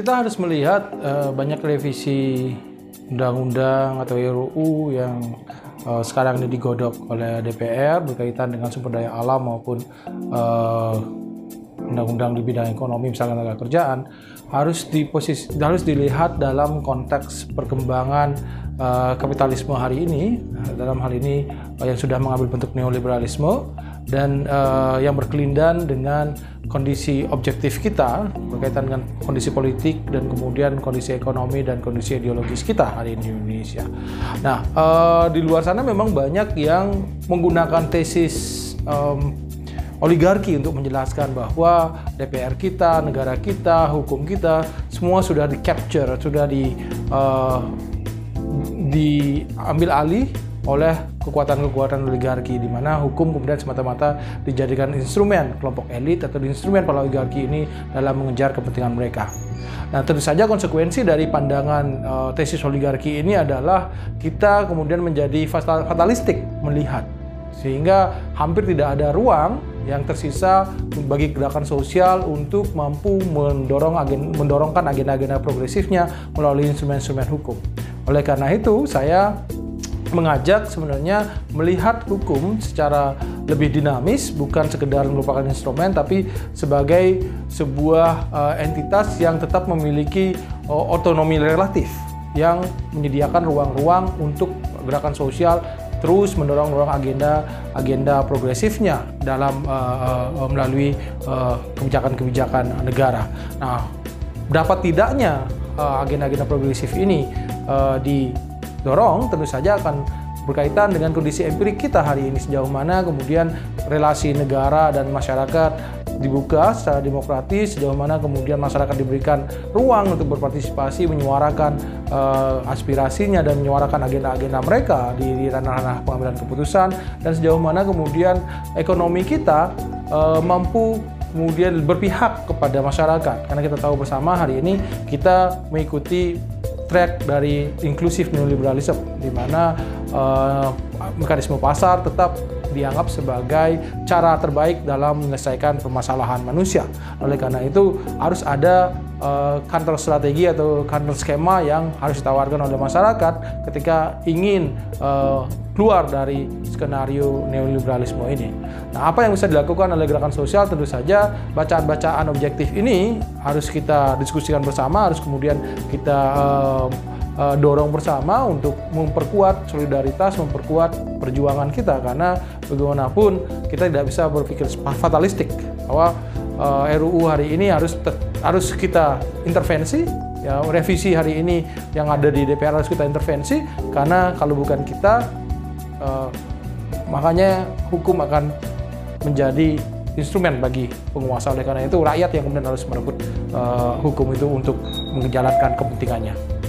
kita harus melihat uh, banyak revisi undang-undang atau RUU yang uh, sekarang ini digodok oleh DPR berkaitan dengan sumber daya alam maupun uh, undang-undang di bidang ekonomi misalnya tenaga kerjaan harus diposisi harus dilihat dalam konteks perkembangan uh, kapitalisme hari ini dalam hal ini uh, yang sudah mengambil bentuk neoliberalisme dan uh, yang berkelindan dengan kondisi objektif kita berkaitan dengan kondisi politik dan kemudian kondisi ekonomi dan kondisi ideologis kita hari ini di Indonesia. Nah, uh, di luar sana memang banyak yang menggunakan tesis um, oligarki untuk menjelaskan bahwa DPR kita, negara kita, hukum kita semua sudah di capture, sudah di uh, diambil alih oleh kekuatan-kekuatan oligarki di mana hukum kemudian semata-mata dijadikan instrumen kelompok elit atau instrumen para oligarki ini dalam mengejar kepentingan mereka. Nah, tentu saja konsekuensi dari pandangan uh, tesis oligarki ini adalah kita kemudian menjadi fatalistik melihat sehingga hampir tidak ada ruang yang tersisa bagi gerakan sosial untuk mampu mendorong agen, mendorongkan agenda-agenda progresifnya melalui instrumen-instrumen hukum. Oleh karena itu, saya mengajak sebenarnya melihat hukum secara lebih dinamis bukan sekedar merupakan instrumen tapi sebagai sebuah uh, entitas yang tetap memiliki uh, otonomi relatif yang menyediakan ruang-ruang untuk gerakan sosial terus mendorong-dorong agenda agenda progresifnya dalam uh, uh, melalui kebijakan-kebijakan uh, negara. Nah, dapat tidaknya agenda-agenda uh, progresif ini uh, di dorong tentu saja akan berkaitan dengan kondisi empirik kita hari ini sejauh mana kemudian relasi negara dan masyarakat dibuka secara demokratis sejauh mana kemudian masyarakat diberikan ruang untuk berpartisipasi menyuarakan uh, aspirasinya dan menyuarakan agenda-agenda mereka di, ranah-ranah pengambilan keputusan. Dan sejauh mana kemudian ekonomi kita uh, mampu kemudian berpihak kepada masyarakat. Karena kita tahu bersama hari ini kita mengikuti track dari inklusif neoliberalism di mana uh, mekanisme pasar tetap dianggap sebagai cara terbaik dalam menyelesaikan permasalahan manusia. Oleh karena itu harus ada uh, strategi atau kantor skema yang harus ditawarkan oleh masyarakat ketika ingin uh, keluar dari skenario neoliberalisme ini. Nah, apa yang bisa dilakukan oleh gerakan sosial tentu saja bacaan-bacaan objektif ini harus kita diskusikan bersama, harus kemudian kita uh, uh, dorong bersama untuk memperkuat solidaritas, memperkuat perjuangan kita. Karena bagaimanapun kita tidak bisa berpikir fatalistik bahwa uh, eh, RUU hari ini harus harus kita intervensi ya revisi hari ini yang ada di DPR harus kita intervensi. Karena kalau bukan kita uh, makanya hukum akan menjadi instrumen bagi penguasa. Oleh karena itu rakyat yang kemudian harus merebut uh, hukum itu untuk menjalankan kepentingannya.